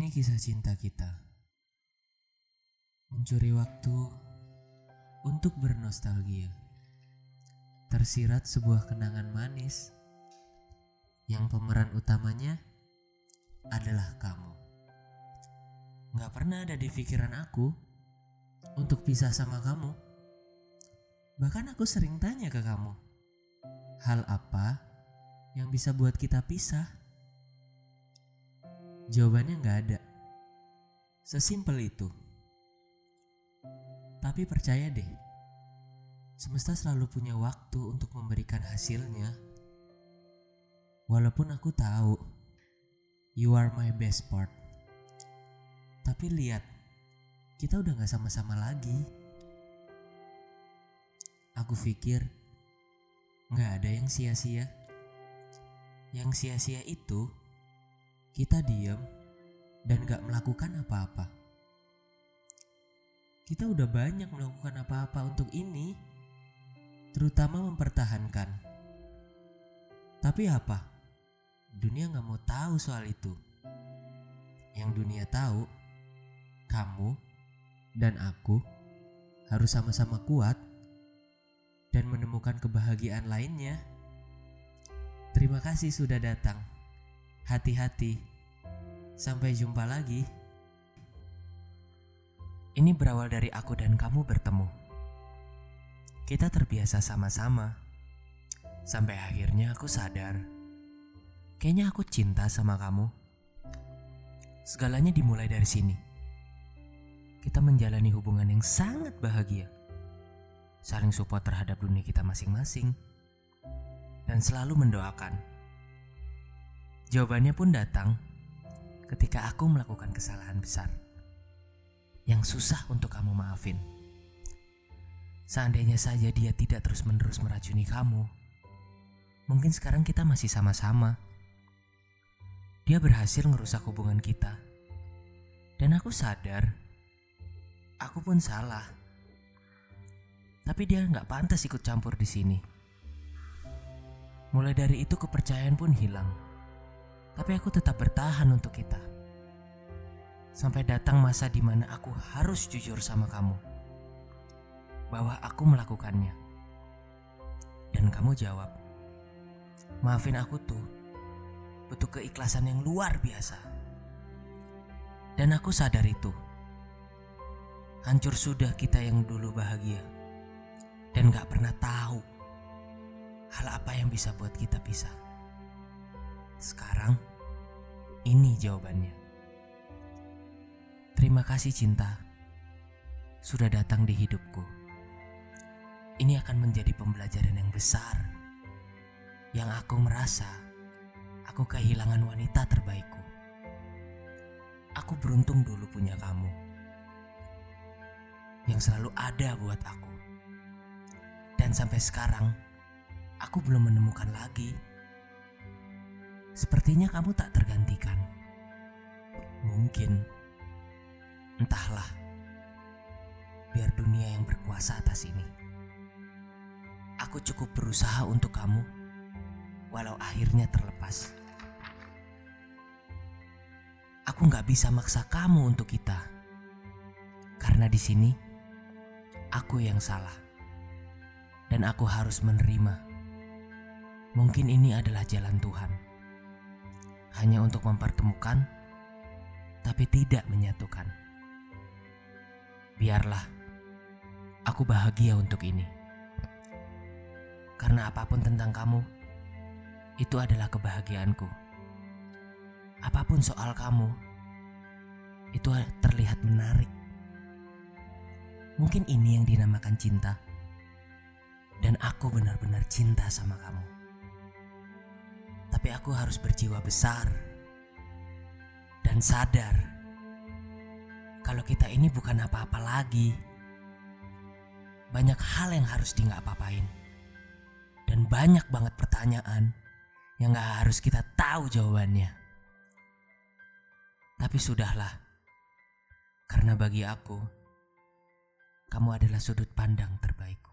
Ini kisah cinta kita. Mencuri waktu untuk bernostalgia. Tersirat sebuah kenangan manis yang pemeran utamanya adalah kamu. Gak pernah ada di pikiran aku untuk pisah sama kamu. Bahkan aku sering tanya ke kamu, hal apa yang bisa buat kita pisah? Jawabannya nggak ada. Sesimpel itu. Tapi percaya deh, semesta selalu punya waktu untuk memberikan hasilnya. Walaupun aku tahu, you are my best part. Tapi lihat, kita udah gak sama-sama lagi. Aku pikir, gak ada yang sia-sia. Yang sia-sia itu kita diam dan gak melakukan apa-apa. Kita udah banyak melakukan apa-apa untuk ini, terutama mempertahankan. Tapi apa? Dunia gak mau tahu soal itu. Yang dunia tahu, kamu dan aku harus sama-sama kuat dan menemukan kebahagiaan lainnya. Terima kasih sudah datang. Hati-hati. Sampai jumpa lagi. Ini berawal dari aku dan kamu bertemu. Kita terbiasa sama-sama. Sampai akhirnya aku sadar. Kayaknya aku cinta sama kamu. Segalanya dimulai dari sini. Kita menjalani hubungan yang sangat bahagia. Saling support terhadap dunia kita masing-masing. Dan selalu mendoakan Jawabannya pun datang ketika aku melakukan kesalahan besar yang susah untuk kamu maafin. Seandainya saja dia tidak terus-menerus meracuni kamu, mungkin sekarang kita masih sama-sama. Dia berhasil ngerusak hubungan kita, dan aku sadar aku pun salah. Tapi dia nggak pantas ikut campur di sini. Mulai dari itu kepercayaan pun hilang. Tapi aku tetap bertahan untuk kita. Sampai datang masa di mana aku harus jujur sama kamu. Bahwa aku melakukannya. Dan kamu jawab, maafin aku tuh. Butuh keikhlasan yang luar biasa. Dan aku sadar itu. Hancur sudah kita yang dulu bahagia. Dan gak pernah tahu hal apa yang bisa buat kita pisah. Sekarang, ini jawabannya. Terima kasih cinta sudah datang di hidupku. Ini akan menjadi pembelajaran yang besar. Yang aku merasa aku kehilangan wanita terbaikku. Aku beruntung dulu punya kamu. Yang selalu ada buat aku. Dan sampai sekarang aku belum menemukan lagi Sepertinya kamu tak tergantikan. Mungkin, entahlah, biar dunia yang berkuasa atas ini. Aku cukup berusaha untuk kamu, walau akhirnya terlepas. Aku nggak bisa maksa kamu untuk kita, karena di sini aku yang salah, dan aku harus menerima. Mungkin ini adalah jalan Tuhan hanya untuk mempertemukan, tapi tidak menyatukan. Biarlah aku bahagia untuk ini, karena apa pun tentang kamu itu adalah kebahagiaanku. Apa pun soal kamu itu terlihat menarik. Mungkin ini yang dinamakan cinta, dan aku benar-benar cinta sama kamu tapi aku harus berjiwa besar dan sadar kalau kita ini bukan apa-apa lagi. Banyak hal yang harus di nggak apa-apain. Dan banyak banget pertanyaan yang gak harus kita tahu jawabannya. Tapi sudahlah, karena bagi aku, kamu adalah sudut pandang terbaikku.